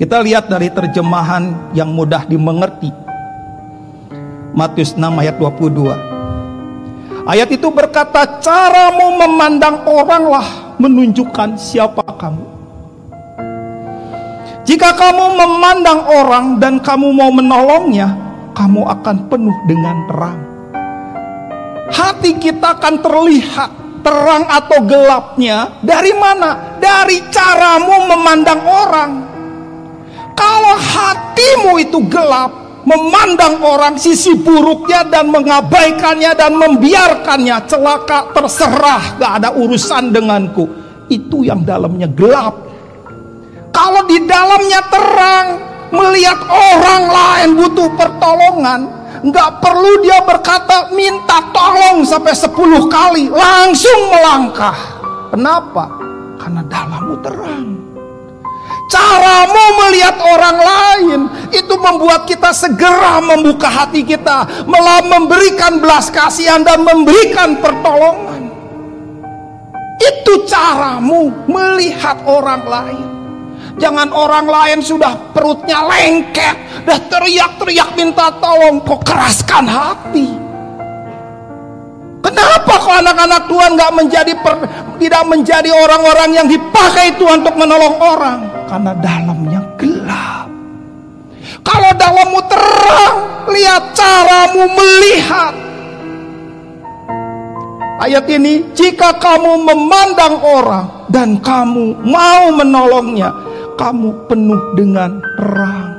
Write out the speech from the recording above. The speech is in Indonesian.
Kita lihat dari terjemahan yang mudah dimengerti. Matius 6 ayat 22. Ayat itu berkata, caramu memandang oranglah menunjukkan siapa kamu. Jika kamu memandang orang dan kamu mau menolongnya, kamu akan penuh dengan terang. Hati kita akan terlihat terang atau gelapnya dari mana? Dari caramu memandang orang. Kalau hatimu itu gelap, memandang orang sisi buruknya dan mengabaikannya dan membiarkannya celaka terserah gak ada urusan denganku. Itu yang dalamnya gelap. Kalau di dalamnya terang melihat orang lain butuh pertolongan nggak perlu dia berkata minta tolong sampai 10 kali langsung melangkah. Kenapa? Karena dalammu terang Caramu melihat orang lain itu membuat kita segera membuka hati kita, malah memberikan belas kasihan dan memberikan pertolongan. Itu caramu melihat orang lain. Jangan orang lain sudah perutnya lengket, dah teriak-teriak minta tolong, kok keraskan hati. Kenapa kok anak-anak Tuhan nggak menjadi per, tidak menjadi orang-orang yang dipakai Tuhan untuk menolong orang? Karena dalamnya gelap. Kalau dalammu terang, lihat caramu melihat. Ayat ini, jika kamu memandang orang dan kamu mau menolongnya, kamu penuh dengan terang.